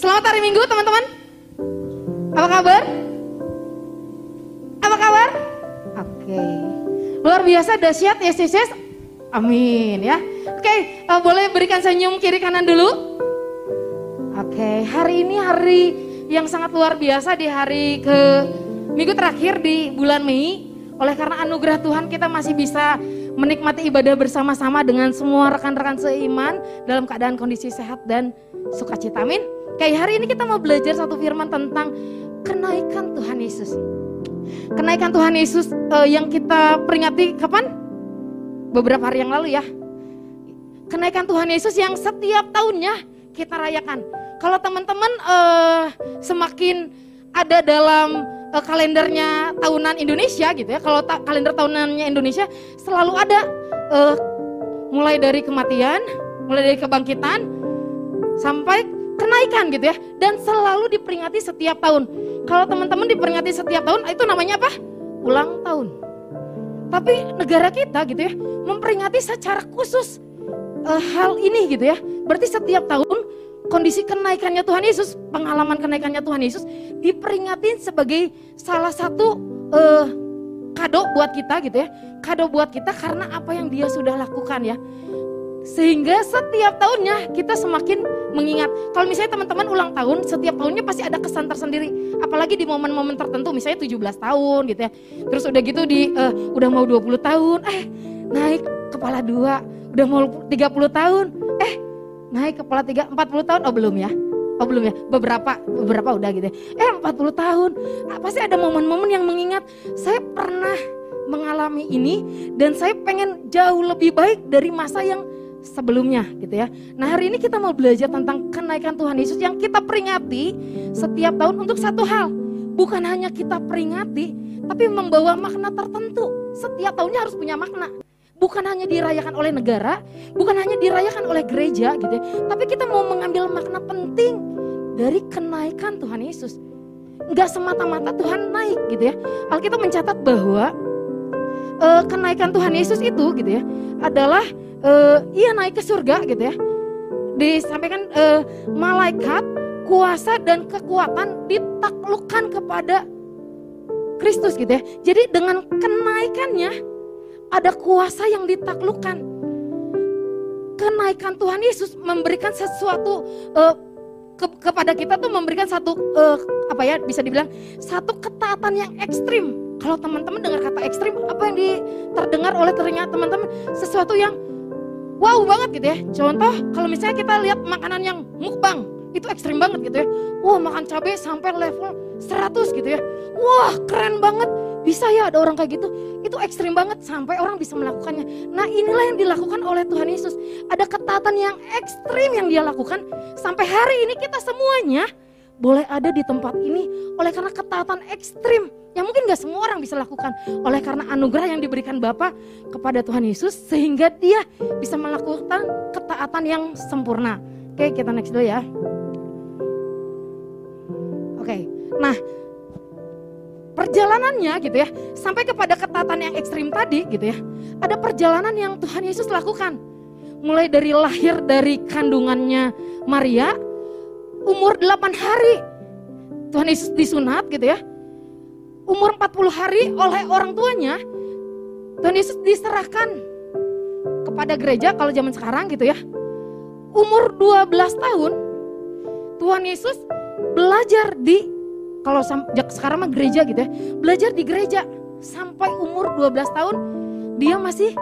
Selamat hari Minggu teman-teman. Apa kabar? Apa kabar? Oke. Luar biasa dahsyat yes yes yes. Amin ya. Oke, uh, boleh berikan senyum kiri kanan dulu. Oke, hari ini hari yang sangat luar biasa di hari ke minggu terakhir di bulan Mei. Oleh karena anugerah Tuhan kita masih bisa menikmati ibadah bersama-sama dengan semua rekan-rekan seiman dalam keadaan kondisi sehat dan sukacita. Amin. Kayak hari ini kita mau belajar satu firman tentang kenaikan Tuhan Yesus. Kenaikan Tuhan Yesus uh, yang kita peringati kapan? Beberapa hari yang lalu ya. Kenaikan Tuhan Yesus yang setiap tahunnya kita rayakan. Kalau teman-teman uh, semakin ada dalam uh, kalendernya tahunan Indonesia gitu ya. Kalau ta kalender tahunannya Indonesia selalu ada uh, mulai dari kematian, mulai dari kebangkitan sampai kenaikan gitu ya dan selalu diperingati setiap tahun. Kalau teman-teman diperingati setiap tahun itu namanya apa? Ulang tahun. Tapi negara kita gitu ya memperingati secara khusus uh, hal ini gitu ya. Berarti setiap tahun kondisi kenaikannya Tuhan Yesus, pengalaman kenaikannya Tuhan Yesus diperingatin sebagai salah satu uh, kado buat kita gitu ya. Kado buat kita karena apa yang dia sudah lakukan ya. Sehingga setiap tahunnya kita semakin mengingat. Kalau misalnya teman-teman ulang tahun, setiap tahunnya pasti ada kesan tersendiri. Apalagi di momen-momen tertentu, misalnya 17 tahun gitu ya. Terus udah gitu di uh, udah mau 20 tahun, eh naik kepala dua. Udah mau 30 tahun, eh naik kepala tiga, 40 tahun, oh belum ya. Oh belum ya, beberapa beberapa udah gitu ya. Eh 40 tahun, ah, pasti ada momen-momen yang mengingat. Saya pernah mengalami ini dan saya pengen jauh lebih baik dari masa yang sebelumnya gitu ya. Nah hari ini kita mau belajar tentang kenaikan Tuhan Yesus yang kita peringati setiap tahun untuk satu hal. Bukan hanya kita peringati, tapi membawa makna tertentu. Setiap tahunnya harus punya makna. Bukan hanya dirayakan oleh negara, bukan hanya dirayakan oleh gereja gitu ya. Tapi kita mau mengambil makna penting dari kenaikan Tuhan Yesus. Enggak semata-mata Tuhan naik gitu ya. Alkitab mencatat bahwa uh, kenaikan Tuhan Yesus itu gitu ya adalah uh, ia naik ke surga gitu ya. Disampaikan uh, malaikat, kuasa dan kekuatan ditaklukkan kepada Kristus gitu ya. Jadi dengan kenaikannya ada kuasa yang ditaklukkan. Kenaikan Tuhan Yesus memberikan sesuatu uh, ke, kepada kita tuh memberikan satu uh, apa ya bisa dibilang satu ketaatan yang ekstrim. Kalau teman-teman dengar kata ekstrim, apa yang di, terdengar oleh ternyata teman-teman sesuatu yang wow banget gitu ya. Contoh kalau misalnya kita lihat makanan yang mukbang, itu ekstrim banget gitu ya. Wah makan cabai sampai level 100 gitu ya. Wah keren banget. Bisa ya ada orang kayak gitu. Itu ekstrim banget sampai orang bisa melakukannya. Nah inilah yang dilakukan oleh Tuhan Yesus. Ada ketaatan yang ekstrim yang dia lakukan. Sampai hari ini kita semuanya boleh ada di tempat ini oleh karena ketaatan ekstrim yang mungkin gak semua orang bisa lakukan oleh karena anugerah yang diberikan Bapa kepada Tuhan Yesus sehingga dia bisa melakukan ketaatan yang sempurna. Oke, kita next dulu ya. Oke, nah perjalanannya gitu ya sampai kepada ketaatan yang ekstrim tadi gitu ya. Ada perjalanan yang Tuhan Yesus lakukan. Mulai dari lahir dari kandungannya Maria umur 8 hari Tuhan Yesus disunat gitu ya. Umur 40 hari oleh orang tuanya Tuhan Yesus diserahkan kepada gereja kalau zaman sekarang gitu ya. Umur 12 tahun Tuhan Yesus belajar di kalau sekarang mah gereja gitu ya. Belajar di gereja sampai umur 12 tahun dia masih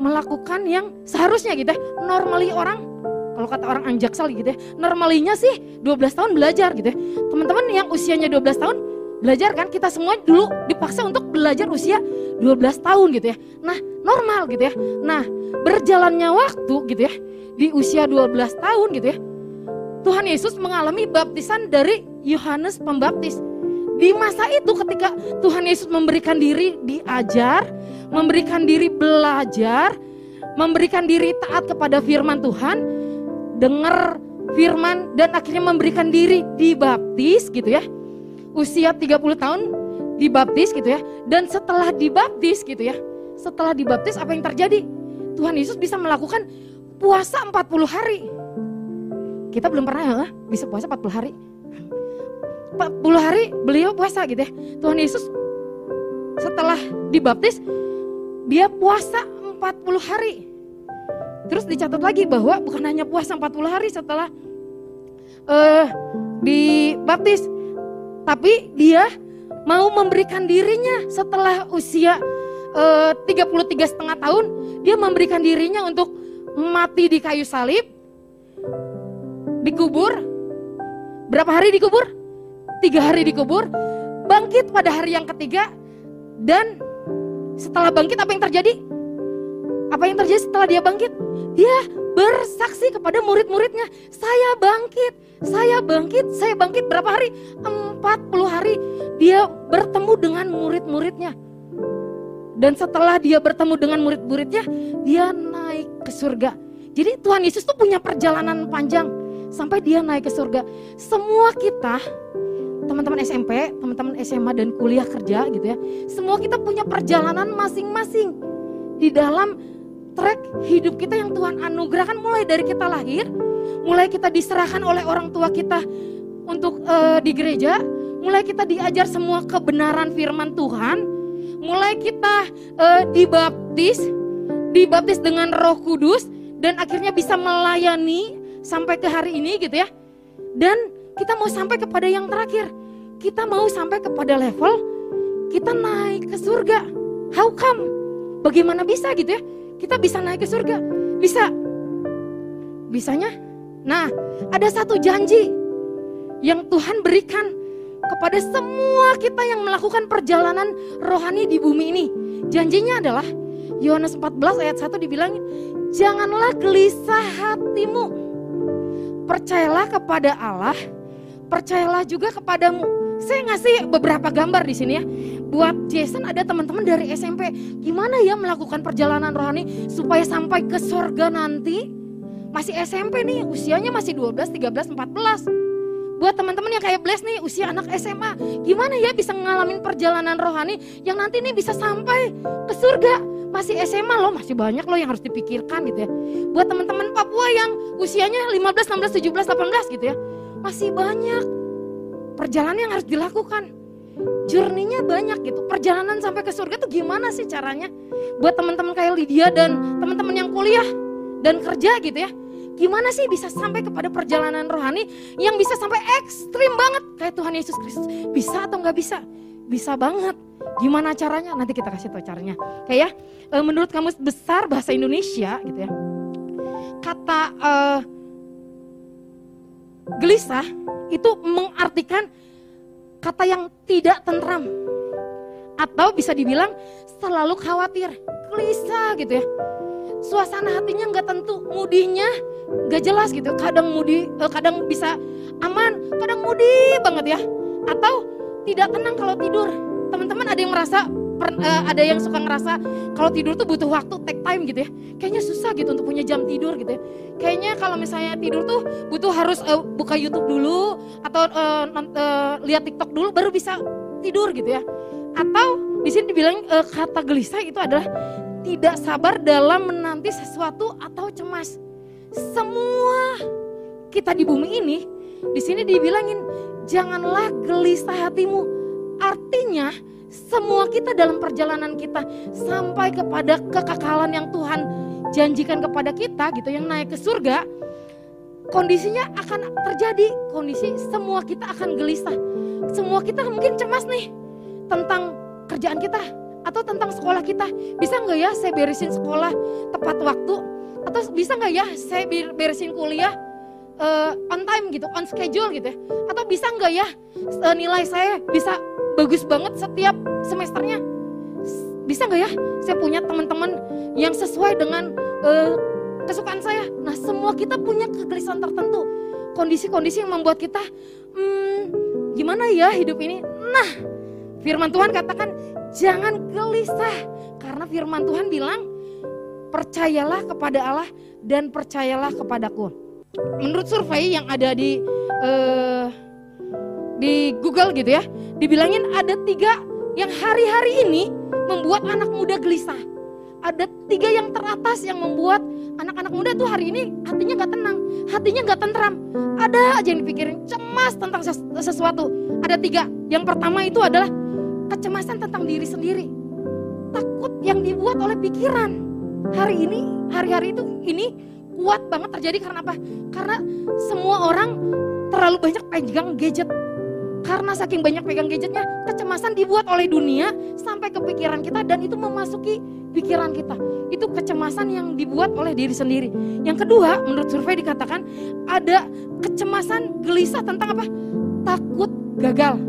melakukan yang seharusnya gitu ya. Normally orang kalau kata orang anjaksel gitu ya, normalinya sih 12 tahun belajar gitu ya. Teman-teman yang usianya 12 tahun belajar kan, kita semua dulu dipaksa untuk belajar usia 12 tahun gitu ya. Nah normal gitu ya. Nah berjalannya waktu gitu ya, di usia 12 tahun gitu ya, Tuhan Yesus mengalami baptisan dari Yohanes Pembaptis. Di masa itu ketika Tuhan Yesus memberikan diri diajar, memberikan diri belajar, memberikan diri taat kepada firman Tuhan, dengar firman dan akhirnya memberikan diri dibaptis gitu ya. Usia 30 tahun dibaptis gitu ya. Dan setelah dibaptis gitu ya. Setelah dibaptis apa yang terjadi? Tuhan Yesus bisa melakukan puasa 40 hari. kita belum pernah ya bisa puasa 40 hari. 40 hari beliau puasa gitu ya. Tuhan Yesus setelah dibaptis dia puasa 40 hari. Terus dicatat lagi bahwa bukan hanya puasa 40 hari setelah uh, dibaptis, tapi dia mau memberikan dirinya setelah usia uh, 33 setengah tahun, dia memberikan dirinya untuk mati di kayu salib, dikubur. Berapa hari dikubur? Tiga hari dikubur. Bangkit pada hari yang ketiga. Dan setelah bangkit apa yang terjadi? Apa yang terjadi setelah dia bangkit? Dia bersaksi kepada murid-muridnya. Saya bangkit, saya bangkit, saya bangkit berapa hari? 40 hari dia bertemu dengan murid-muridnya. Dan setelah dia bertemu dengan murid-muridnya, dia naik ke surga. Jadi Tuhan Yesus tuh punya perjalanan panjang sampai dia naik ke surga. Semua kita, teman-teman SMP, teman-teman SMA dan kuliah kerja gitu ya, semua kita punya perjalanan masing-masing di dalam trek hidup kita yang Tuhan anugerahkan mulai dari kita lahir, mulai kita diserahkan oleh orang tua kita untuk uh, di gereja, mulai kita diajar semua kebenaran firman Tuhan, mulai kita uh, dibaptis, dibaptis dengan Roh Kudus dan akhirnya bisa melayani sampai ke hari ini gitu ya. Dan kita mau sampai kepada yang terakhir. Kita mau sampai kepada level kita naik ke surga. How come? Bagaimana bisa gitu ya? Kita bisa naik ke surga. Bisa. Bisanya? Nah, ada satu janji yang Tuhan berikan kepada semua kita yang melakukan perjalanan rohani di bumi ini. Janjinya adalah Yohanes 14 ayat 1 dibilang, "Janganlah gelisah hatimu." percayalah kepada Allah, percayalah juga kepadamu. Saya ngasih beberapa gambar di sini ya. Buat Jason ada teman-teman dari SMP, gimana ya melakukan perjalanan rohani supaya sampai ke surga nanti? Masih SMP nih, usianya masih 12, 13, 14. Buat teman-teman yang kayak Bless nih, usia anak SMA, gimana ya bisa ngalamin perjalanan rohani yang nanti nih bisa sampai ke surga? masih SMA loh, masih banyak loh yang harus dipikirkan gitu ya. Buat teman-teman Papua yang usianya 15, 16, 17, 18 gitu ya. Masih banyak perjalanan yang harus dilakukan. Journey-nya banyak gitu. Perjalanan sampai ke surga tuh gimana sih caranya? Buat teman-teman kayak Lydia dan teman-teman yang kuliah dan kerja gitu ya. Gimana sih bisa sampai kepada perjalanan rohani yang bisa sampai ekstrim banget kayak Tuhan Yesus Kristus? Bisa atau nggak bisa? Bisa banget. Gimana caranya? Nanti kita kasih tahu caranya. Kayak ya, e, menurut kamu besar bahasa Indonesia gitu ya. Kata uh, gelisah itu mengartikan kata yang tidak tentram. Atau bisa dibilang selalu khawatir, gelisah gitu ya. Suasana hatinya nggak tentu, mudinya nggak jelas gitu. Kadang mudi, uh, kadang bisa aman, kadang mudi banget ya. Atau tidak tenang kalau tidur teman-teman ada yang merasa per, uh, ada yang suka ngerasa kalau tidur tuh butuh waktu take time gitu ya. Kayaknya susah gitu untuk punya jam tidur gitu ya. Kayaknya kalau misalnya tidur tuh butuh harus uh, buka YouTube dulu atau uh, uh, lihat TikTok dulu baru bisa tidur gitu ya. Atau di sini dibilang uh, kata gelisah itu adalah tidak sabar dalam menanti sesuatu atau cemas. Semua kita di bumi ini di sini dibilangin janganlah gelisah hatimu. Artinya semua kita dalam perjalanan kita sampai kepada kekekalan yang Tuhan janjikan kepada kita gitu yang naik ke surga kondisinya akan terjadi. Kondisi semua kita akan gelisah. Semua kita mungkin cemas nih tentang kerjaan kita atau tentang sekolah kita. Bisa nggak ya saya beresin sekolah tepat waktu? Atau bisa nggak ya saya beresin kuliah uh, on time gitu on schedule gitu ya atau bisa nggak ya uh, nilai saya bisa bagus banget setiap semesternya. Bisa nggak ya saya punya teman-teman yang sesuai dengan uh, kesukaan saya. Nah semua kita punya kegelisahan tertentu. Kondisi-kondisi yang membuat kita, hmm, gimana ya hidup ini? Nah firman Tuhan katakan jangan gelisah. Karena firman Tuhan bilang percayalah kepada Allah dan percayalah kepadaku. Menurut survei yang ada di uh, di Google gitu ya, dibilangin ada tiga yang hari-hari ini membuat anak muda gelisah. Ada tiga yang teratas yang membuat anak-anak muda tuh hari ini hatinya gak tenang, hatinya gak tentram. Ada aja yang dipikirin cemas tentang sesuatu. Ada tiga. Yang pertama itu adalah kecemasan tentang diri sendiri. Takut yang dibuat oleh pikiran. Hari ini, hari-hari itu ini kuat banget terjadi karena apa? Karena semua orang terlalu banyak pegang gadget. Karena saking banyak pegang gadgetnya, kecemasan dibuat oleh dunia sampai ke pikiran kita dan itu memasuki pikiran kita. Itu kecemasan yang dibuat oleh diri sendiri. Yang kedua, menurut survei dikatakan ada kecemasan gelisah tentang apa? Takut gagal.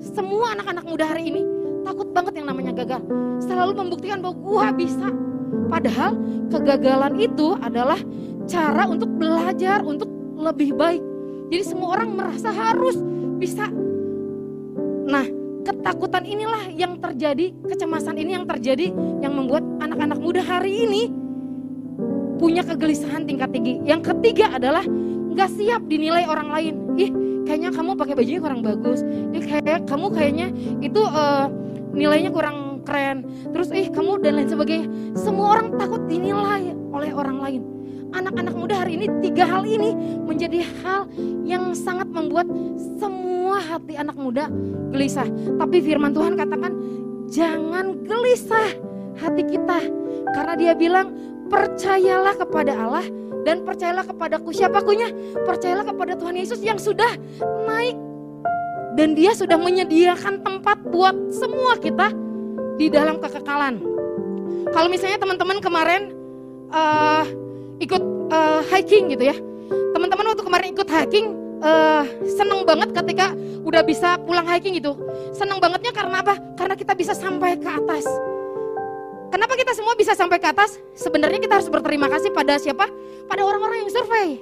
Semua anak-anak muda hari ini takut banget yang namanya gagal. Selalu membuktikan bahwa gua bisa. Padahal kegagalan itu adalah cara untuk belajar, untuk lebih baik. Jadi semua orang merasa harus bisa. Nah, ketakutan inilah yang terjadi, kecemasan ini yang terjadi yang membuat anak-anak muda hari ini punya kegelisahan tingkat tinggi. Yang ketiga adalah nggak siap dinilai orang lain. Ih, kayaknya kamu pakai bajunya kurang bagus. Ih, kayak kamu kayaknya itu uh, nilainya kurang keren. Terus ih kamu dan lain sebagainya. Semua orang takut dinilai oleh orang lain anak-anak muda hari ini tiga hal ini menjadi hal yang sangat membuat semua hati anak muda gelisah. Tapi firman Tuhan katakan jangan gelisah hati kita karena dia bilang percayalah kepada Allah dan percayalah kepadaku siapa kunya percayalah kepada Tuhan Yesus yang sudah naik dan dia sudah menyediakan tempat buat semua kita di dalam kekekalan. Kalau misalnya teman-teman kemarin uh, ikut uh, hiking gitu ya. Teman-teman waktu kemarin ikut hiking uh, seneng banget ketika udah bisa pulang hiking gitu. Seneng bangetnya karena apa? Karena kita bisa sampai ke atas. Kenapa kita semua bisa sampai ke atas? Sebenarnya kita harus berterima kasih pada siapa? Pada orang-orang yang survei.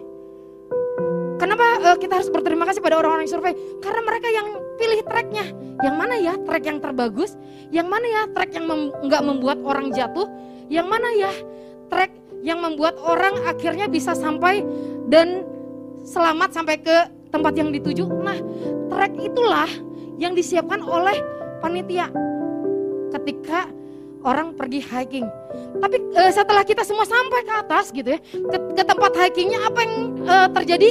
Kenapa kita harus berterima kasih pada orang-orang yang survei? Karena mereka yang pilih treknya. Yang mana ya trek yang terbagus? Yang mana ya trek yang nggak mem membuat orang jatuh? Yang mana ya trek yang membuat orang akhirnya bisa sampai dan selamat sampai ke tempat yang dituju. Nah, trek itulah yang disiapkan oleh panitia ketika orang pergi hiking. Tapi e, setelah kita semua sampai ke atas gitu ya, ke, ke tempat hikingnya apa yang e, terjadi?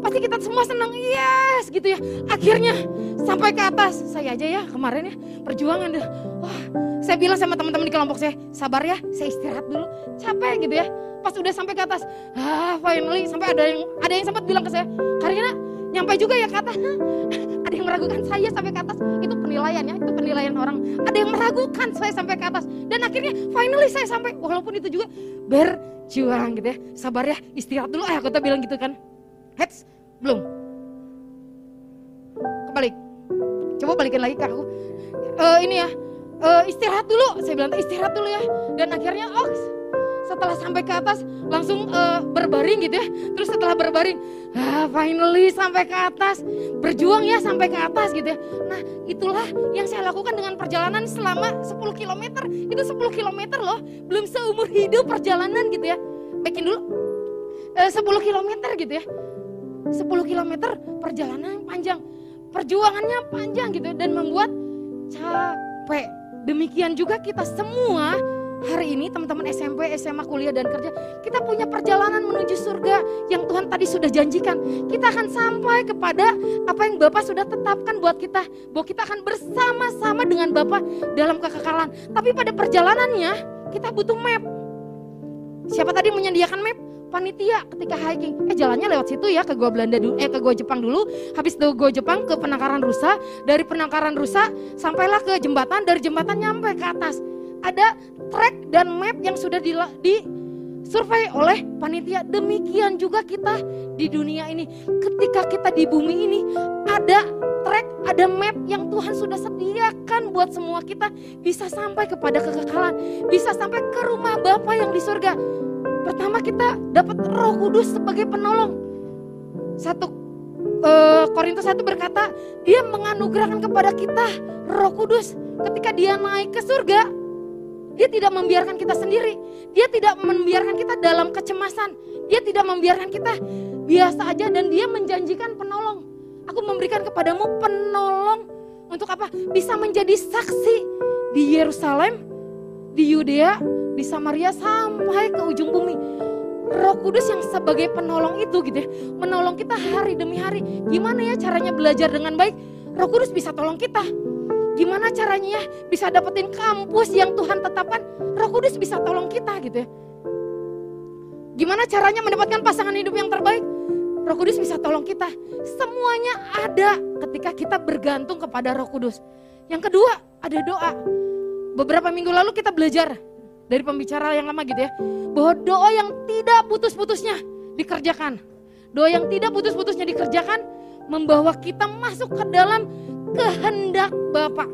Pasti kita semua senang, yes gitu ya. Akhirnya sampai ke atas. Saya aja ya kemarin ya perjuangan deh. Wah, saya bilang sama teman-teman di kelompok saya, sabar ya, saya istirahat dulu. Capek gitu ya. Pas udah sampai ke atas, ah finally sampai ada yang ada yang sempat bilang ke saya, Karina nyampe juga ya ke atas. ada yang meragukan saya sampai ke atas. Itu penilaian ya, itu penilaian orang. Ada yang meragukan saya sampai ke atas. Dan akhirnya finally saya sampai, walaupun itu juga berjuang gitu ya. Sabar ya, istirahat dulu. Eh, tuh bilang gitu kan. Heads, belum. Kebalik. Coba balikin lagi ke aku. Uh, ini ya, uh, istirahat dulu. Saya bilang istirahat dulu ya. Dan akhirnya, oh setelah sampai ke atas langsung uh, berbaring gitu ya. Terus setelah berbaring, ah, finally sampai ke atas. Berjuang ya sampai ke atas gitu ya. Nah itulah yang saya lakukan dengan perjalanan selama 10 km. Itu 10 km loh, belum seumur hidup perjalanan gitu ya. Baikin dulu, uh, 10 km gitu ya. 10 km perjalanan panjang, perjuangannya panjang gitu dan membuat capek. Demikian juga kita semua hari ini teman-teman SMP, SMA, kuliah dan kerja, kita punya perjalanan menuju surga yang Tuhan tadi sudah janjikan. Kita akan sampai kepada apa yang Bapak sudah tetapkan buat kita, bahwa kita akan bersama-sama dengan Bapak dalam kekekalan. Tapi pada perjalanannya kita butuh map. Siapa tadi menyediakan map? Panitia ketika hiking. Eh jalannya lewat situ ya ke gua Belanda dulu, eh ke gua Jepang dulu. Habis itu gua Jepang ke penangkaran rusa. Dari penangkaran rusa sampailah ke jembatan. Dari jembatan nyampe ke atas. Ada track dan map yang sudah di, di survei oleh panitia. Demikian juga kita di dunia ini. Ketika kita di bumi ini ada track, ada map yang Tuhan sudah sediakan buat semua kita bisa sampai kepada kekekalan, bisa sampai ke rumah Bapa yang di surga. Pertama kita dapat Roh Kudus sebagai penolong. Satu uh, Korintus 1 berkata, dia menganugerahkan kepada kita Roh Kudus ketika dia naik ke surga. Dia tidak membiarkan kita sendiri. Dia tidak membiarkan kita dalam kecemasan. Dia tidak membiarkan kita biasa aja dan dia menjanjikan penolong. Aku memberikan kepadamu penolong untuk apa? Bisa menjadi saksi di Yerusalem, di Yudea, di Samaria sampai ke ujung bumi. Roh Kudus yang sebagai penolong itu gitu ya, menolong kita hari demi hari. Gimana ya caranya belajar dengan baik? Roh Kudus bisa tolong kita. Gimana caranya ya bisa dapetin kampus yang Tuhan tetapkan? Roh Kudus bisa tolong kita gitu ya. Gimana caranya mendapatkan pasangan hidup yang terbaik? Roh Kudus bisa tolong kita. Semuanya ada ketika kita bergantung kepada Roh Kudus. Yang kedua, ada doa. Beberapa minggu lalu kita belajar dari pembicara yang lama gitu ya. Bahwa doa yang tidak putus-putusnya dikerjakan. Doa yang tidak putus-putusnya dikerjakan membawa kita masuk ke dalam kehendak Bapak.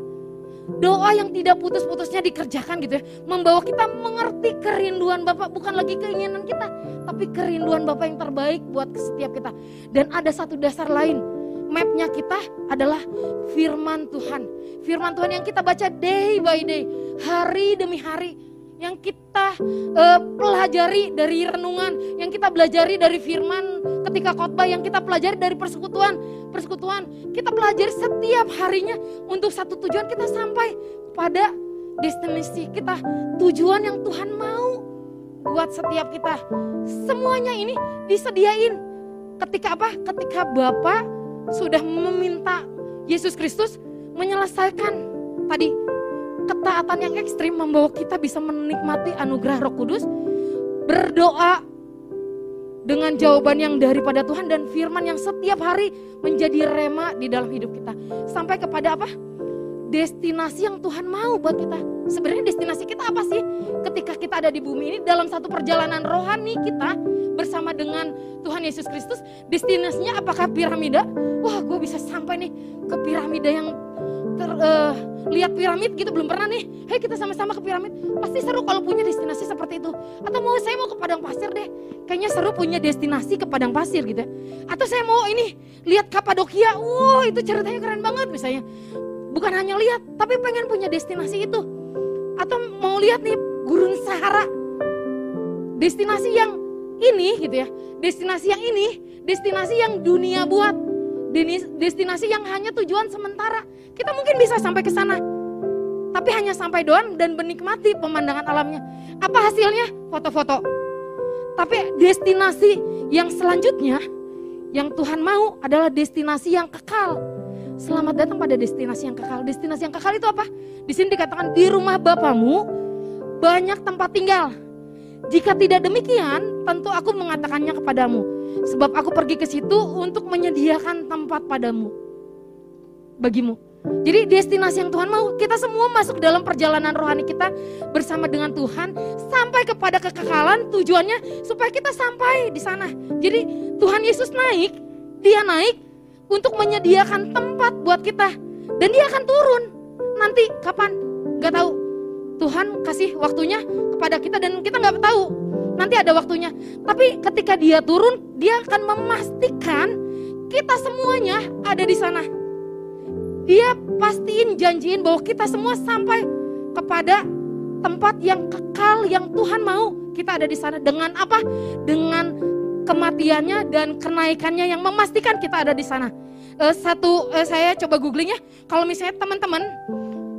Doa yang tidak putus-putusnya dikerjakan gitu ya. Membawa kita mengerti kerinduan Bapak. Bukan lagi keinginan kita. Tapi kerinduan Bapak yang terbaik buat setiap kita. Dan ada satu dasar lain. Mapnya kita adalah firman Tuhan. Firman Tuhan yang kita baca day by day. Hari demi hari yang kita uh, pelajari dari renungan, yang kita pelajari dari firman ketika khotbah, yang kita pelajari dari persekutuan, persekutuan, kita pelajari setiap harinya untuk satu tujuan kita sampai pada destinasi kita, tujuan yang Tuhan mau buat setiap kita. Semuanya ini disediain ketika apa? Ketika Bapak sudah meminta Yesus Kristus menyelesaikan tadi ketaatan yang ekstrim membawa kita bisa menikmati anugerah Roh Kudus, berdoa dengan jawaban yang daripada Tuhan dan firman yang setiap hari menjadi rema di dalam hidup kita. Sampai kepada apa? Destinasi yang Tuhan mau buat kita. Sebenarnya destinasi kita apa sih? Ketika kita ada di bumi ini dalam satu perjalanan rohani kita bersama dengan Tuhan Yesus Kristus, destinasinya apakah piramida? Wah, gue bisa sampai nih ke piramida yang ter, uh, lihat piramid gitu belum pernah nih. Hei kita sama-sama ke piramid. Pasti seru kalau punya destinasi seperti itu. Atau mau saya mau ke padang pasir deh. Kayaknya seru punya destinasi ke padang pasir gitu. Ya. Atau saya mau ini lihat Kapadokia. Wow itu ceritanya keren banget misalnya. Bukan hanya lihat, tapi pengen punya destinasi itu. Atau mau lihat nih gurun Sahara. Destinasi yang ini gitu ya. Destinasi yang ini, destinasi yang dunia buat. Destinasi yang hanya tujuan sementara kita mungkin bisa sampai ke sana. Tapi hanya sampai doang dan menikmati pemandangan alamnya. Apa hasilnya? Foto-foto. Tapi destinasi yang selanjutnya yang Tuhan mau adalah destinasi yang kekal. Selamat datang pada destinasi yang kekal. Destinasi yang kekal itu apa? Di sini dikatakan di rumah Bapamu banyak tempat tinggal. Jika tidak demikian, tentu aku mengatakannya kepadamu. Sebab aku pergi ke situ untuk menyediakan tempat padamu. Bagimu. Jadi destinasi yang Tuhan mau, kita semua masuk dalam perjalanan rohani kita bersama dengan Tuhan sampai kepada kekekalan tujuannya supaya kita sampai di sana. Jadi Tuhan Yesus naik, dia naik untuk menyediakan tempat buat kita dan dia akan turun. Nanti kapan? Gak tahu. Tuhan kasih waktunya kepada kita dan kita nggak tahu. Nanti ada waktunya. Tapi ketika dia turun, dia akan memastikan kita semuanya ada di sana dia pastiin janjiin bahwa kita semua sampai kepada tempat yang kekal yang Tuhan mau kita ada di sana dengan apa? Dengan kematiannya dan kenaikannya yang memastikan kita ada di sana. Uh, satu uh, saya coba googling ya. Kalau misalnya teman-teman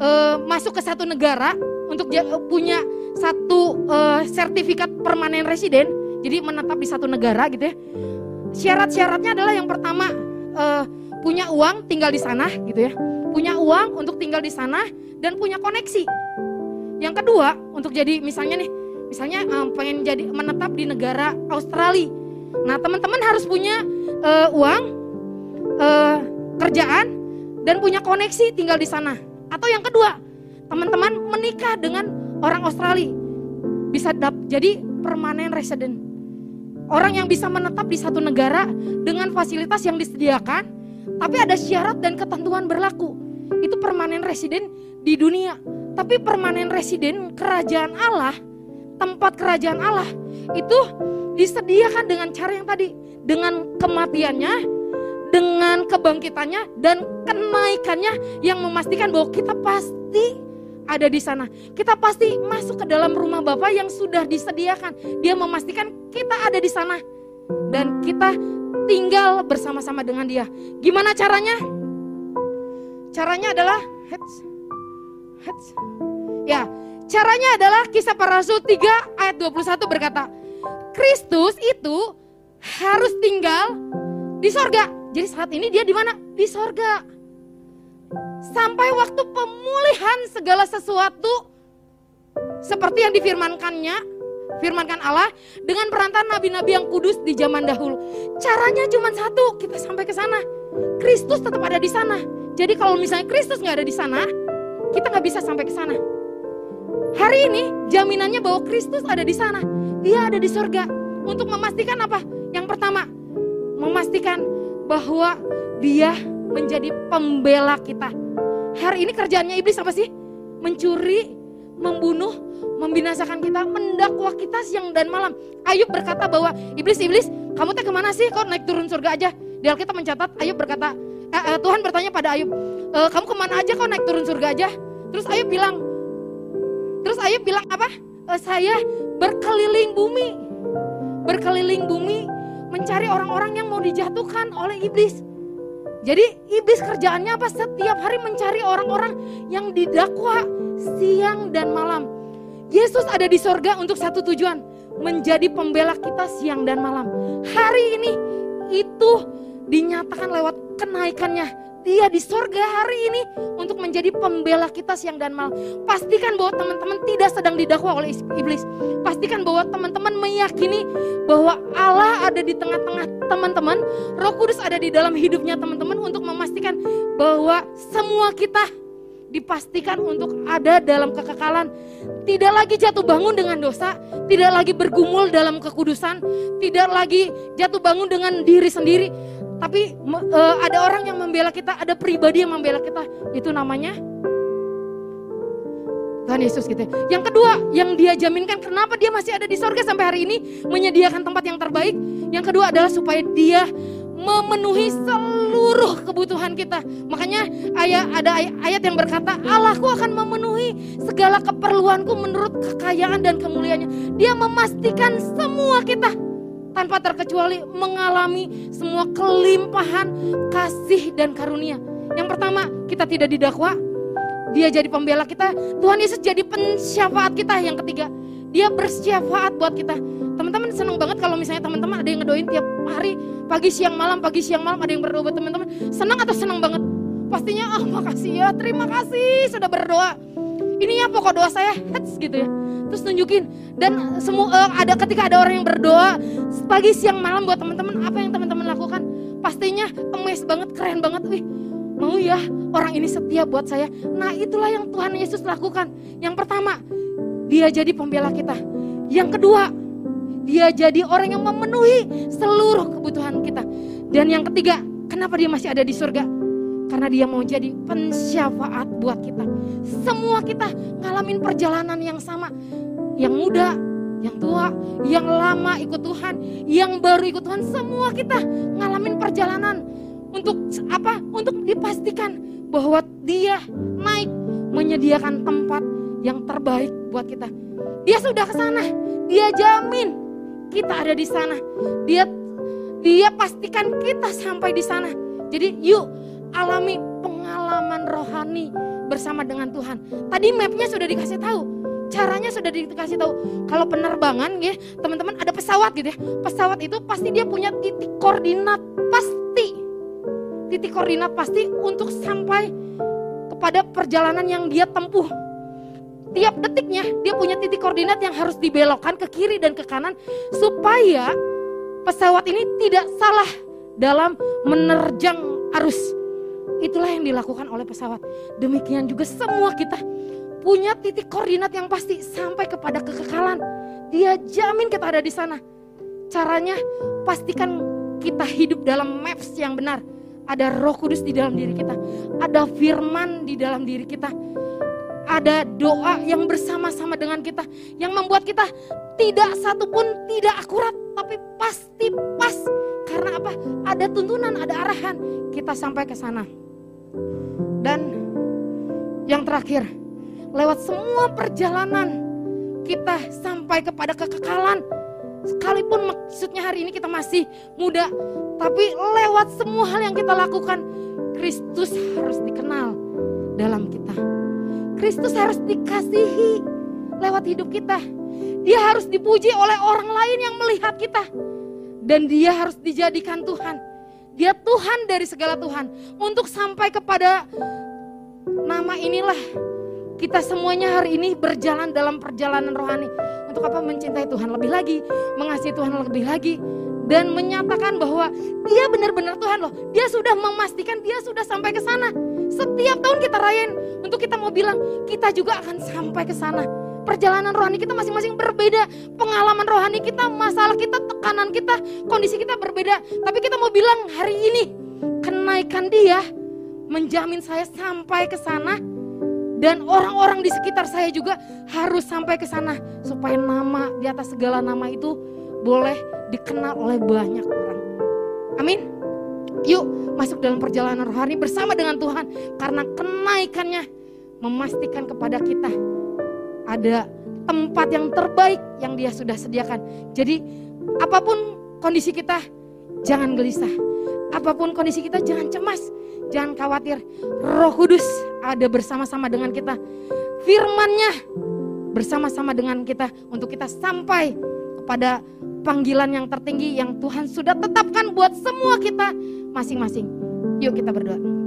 uh, masuk ke satu negara untuk punya satu uh, sertifikat permanen residen, jadi menetap di satu negara gitu ya. Syarat-syaratnya adalah yang pertama uh, punya uang tinggal di sana gitu ya. Punya uang untuk tinggal di sana dan punya koneksi. Yang kedua, untuk jadi misalnya nih, misalnya um, pengen jadi menetap di negara Australia. Nah, teman-teman harus punya uh, uang, uh, kerjaan dan punya koneksi tinggal di sana. Atau yang kedua, teman-teman menikah dengan orang Australia. Bisa dap jadi permanen resident. Orang yang bisa menetap di satu negara dengan fasilitas yang disediakan tapi ada syarat dan ketentuan berlaku. Itu permanen residen di dunia. Tapi permanen residen kerajaan Allah, tempat kerajaan Allah itu disediakan dengan cara yang tadi, dengan kematiannya, dengan kebangkitannya dan kenaikannya yang memastikan bahwa kita pasti ada di sana. Kita pasti masuk ke dalam rumah Bapak yang sudah disediakan. Dia memastikan kita ada di sana. Dan kita tinggal bersama-sama dengan dia. Gimana caranya? Caranya adalah heads, heads. Ya, Caranya adalah kisah para rasul 3 ayat 21 berkata, Kristus itu harus tinggal di sorga. Jadi saat ini dia di mana? Di sorga. Sampai waktu pemulihan segala sesuatu seperti yang difirmankannya, firmankan Allah dengan perantara nabi-nabi yang kudus di zaman dahulu. Caranya cuma satu, kita sampai ke sana. Kristus tetap ada di sana. Jadi kalau misalnya Kristus nggak ada di sana, kita nggak bisa sampai ke sana. Hari ini jaminannya bahwa Kristus ada di sana. Dia ada di surga. Untuk memastikan apa? Yang pertama, memastikan bahwa dia menjadi pembela kita. Hari ini kerjaannya iblis apa sih? Mencuri, membunuh, membinasakan kita, mendakwa kita siang dan malam. Ayub berkata bahwa iblis iblis, kamu teh ke mana sih? Kau naik turun surga aja. Di Alkitab mencatat Ayub berkata, eh, eh, Tuhan bertanya pada Ayub, e, kamu ke mana aja? Kau naik turun surga aja. Terus Ayub bilang, terus Ayub bilang apa? E, saya berkeliling bumi, berkeliling bumi mencari orang-orang yang mau dijatuhkan oleh iblis. Jadi iblis kerjaannya apa? Setiap hari mencari orang-orang yang didakwa siang dan malam. Yesus ada di sorga untuk satu tujuan, menjadi pembela kita siang dan malam. Hari ini itu dinyatakan lewat kenaikannya. Dia di sorga hari ini untuk menjadi pembela kita siang dan malam. Pastikan bahwa teman-teman tidak sedang didakwa oleh iblis. Pastikan bahwa teman-teman meyakini bahwa Allah ada di tengah-tengah teman-teman. Roh Kudus ada di dalam hidupnya teman-teman untuk memastikan bahwa semua kita dipastikan untuk ada dalam kekekalan. Tidak lagi jatuh bangun dengan dosa, tidak lagi bergumul dalam kekudusan, tidak lagi jatuh bangun dengan diri sendiri. Tapi uh, ada orang yang membela kita, ada pribadi yang membela kita. Itu namanya Tuhan Yesus gitu. Yang kedua, yang dia jaminkan kenapa dia masih ada di sorga sampai hari ini menyediakan tempat yang terbaik. Yang kedua adalah supaya dia memenuhi seluruh kebutuhan kita. Makanya ayat ada ayat yang berkata, Allahku akan memenuhi segala keperluanku menurut kekayaan dan kemuliaannya. Dia memastikan semua kita tanpa terkecuali mengalami semua kelimpahan kasih dan karunia. Yang pertama, kita tidak didakwa. Dia jadi pembela kita. Tuhan Yesus jadi pensyafaat kita. Yang ketiga, dia bersyafaat buat kita. Teman-teman senang banget kalau misalnya teman-teman ada yang ngedoin tiap hari pagi siang malam pagi siang malam ada yang berdoa buat teman-teman. Senang atau senang banget? Pastinya oh, makasih ya, terima kasih sudah berdoa. Ini ya pokok doa saya, hats gitu ya. Terus tunjukin dan semua uh, ada ketika ada orang yang berdoa pagi siang malam buat teman-teman apa yang teman-teman lakukan? Pastinya emes banget, keren banget. Wih, mau ya orang ini setia buat saya. Nah itulah yang Tuhan Yesus lakukan. Yang pertama, dia jadi pembela kita. Yang kedua, dia jadi orang yang memenuhi seluruh kebutuhan kita. Dan yang ketiga, kenapa dia masih ada di surga? Karena dia mau jadi pensyafaat buat kita. Semua kita ngalamin perjalanan yang sama. Yang muda, yang tua, yang lama ikut Tuhan, yang baru ikut Tuhan, semua kita ngalamin perjalanan untuk apa? Untuk dipastikan bahwa dia naik menyediakan tempat yang terbaik buat kita. Dia sudah ke sana, dia jamin kita ada di sana. Dia dia pastikan kita sampai di sana. Jadi yuk alami pengalaman rohani bersama dengan Tuhan. Tadi mapnya sudah dikasih tahu. Caranya sudah dikasih tahu. Kalau penerbangan ya, teman-teman ada pesawat gitu ya. Pesawat itu pasti dia punya titik koordinat pasti. Titik koordinat pasti untuk sampai kepada perjalanan yang dia tempuh tiap detiknya dia punya titik koordinat yang harus dibelokkan ke kiri dan ke kanan supaya pesawat ini tidak salah dalam menerjang arus. Itulah yang dilakukan oleh pesawat. Demikian juga semua kita punya titik koordinat yang pasti sampai kepada kekekalan. Dia jamin kita ada di sana. Caranya pastikan kita hidup dalam maps yang benar. Ada roh kudus di dalam diri kita. Ada firman di dalam diri kita ada doa yang bersama-sama dengan kita yang membuat kita tidak satu pun tidak akurat tapi pasti pas karena apa? Ada tuntunan ada arahan. Kita sampai ke sana. Dan yang terakhir lewat semua perjalanan kita sampai kepada kekekalan. Sekalipun maksudnya hari ini kita masih muda tapi lewat semua hal yang kita lakukan Kristus harus dikenal dalam kita. Kristus harus dikasihi lewat hidup kita. Dia harus dipuji oleh orang lain yang melihat kita. Dan dia harus dijadikan Tuhan. Dia Tuhan dari segala Tuhan. Untuk sampai kepada nama inilah kita semuanya hari ini berjalan dalam perjalanan rohani. Untuk apa mencintai Tuhan lebih lagi, mengasihi Tuhan lebih lagi, dan menyatakan bahwa dia benar-benar Tuhan loh. Dia sudah memastikan dia sudah sampai ke sana. Setiap tahun kita rayain untuk kita mau bilang kita juga akan sampai ke sana. Perjalanan rohani kita masing-masing berbeda, pengalaman rohani kita, masalah kita, tekanan kita, kondisi kita berbeda. Tapi kita mau bilang hari ini kenaikan dia menjamin saya sampai ke sana dan orang-orang di sekitar saya juga harus sampai ke sana supaya nama di atas segala nama itu boleh dikenal oleh banyak orang. Amin. Yuk masuk dalam perjalanan rohani bersama dengan Tuhan karena kenaikannya memastikan kepada kita ada tempat yang terbaik yang dia sudah sediakan. Jadi apa pun kondisi kita jangan gelisah. Apa pun kondisi kita jangan cemas, jangan khawatir. Roh Kudus ada bersama-sama dengan kita. Firman-Nya bersama-sama dengan kita untuk kita sampai kepada panggilan yang tertinggi yang Tuhan sudah tetapkan buat semua kita masing-masing. Yuk kita berdoa.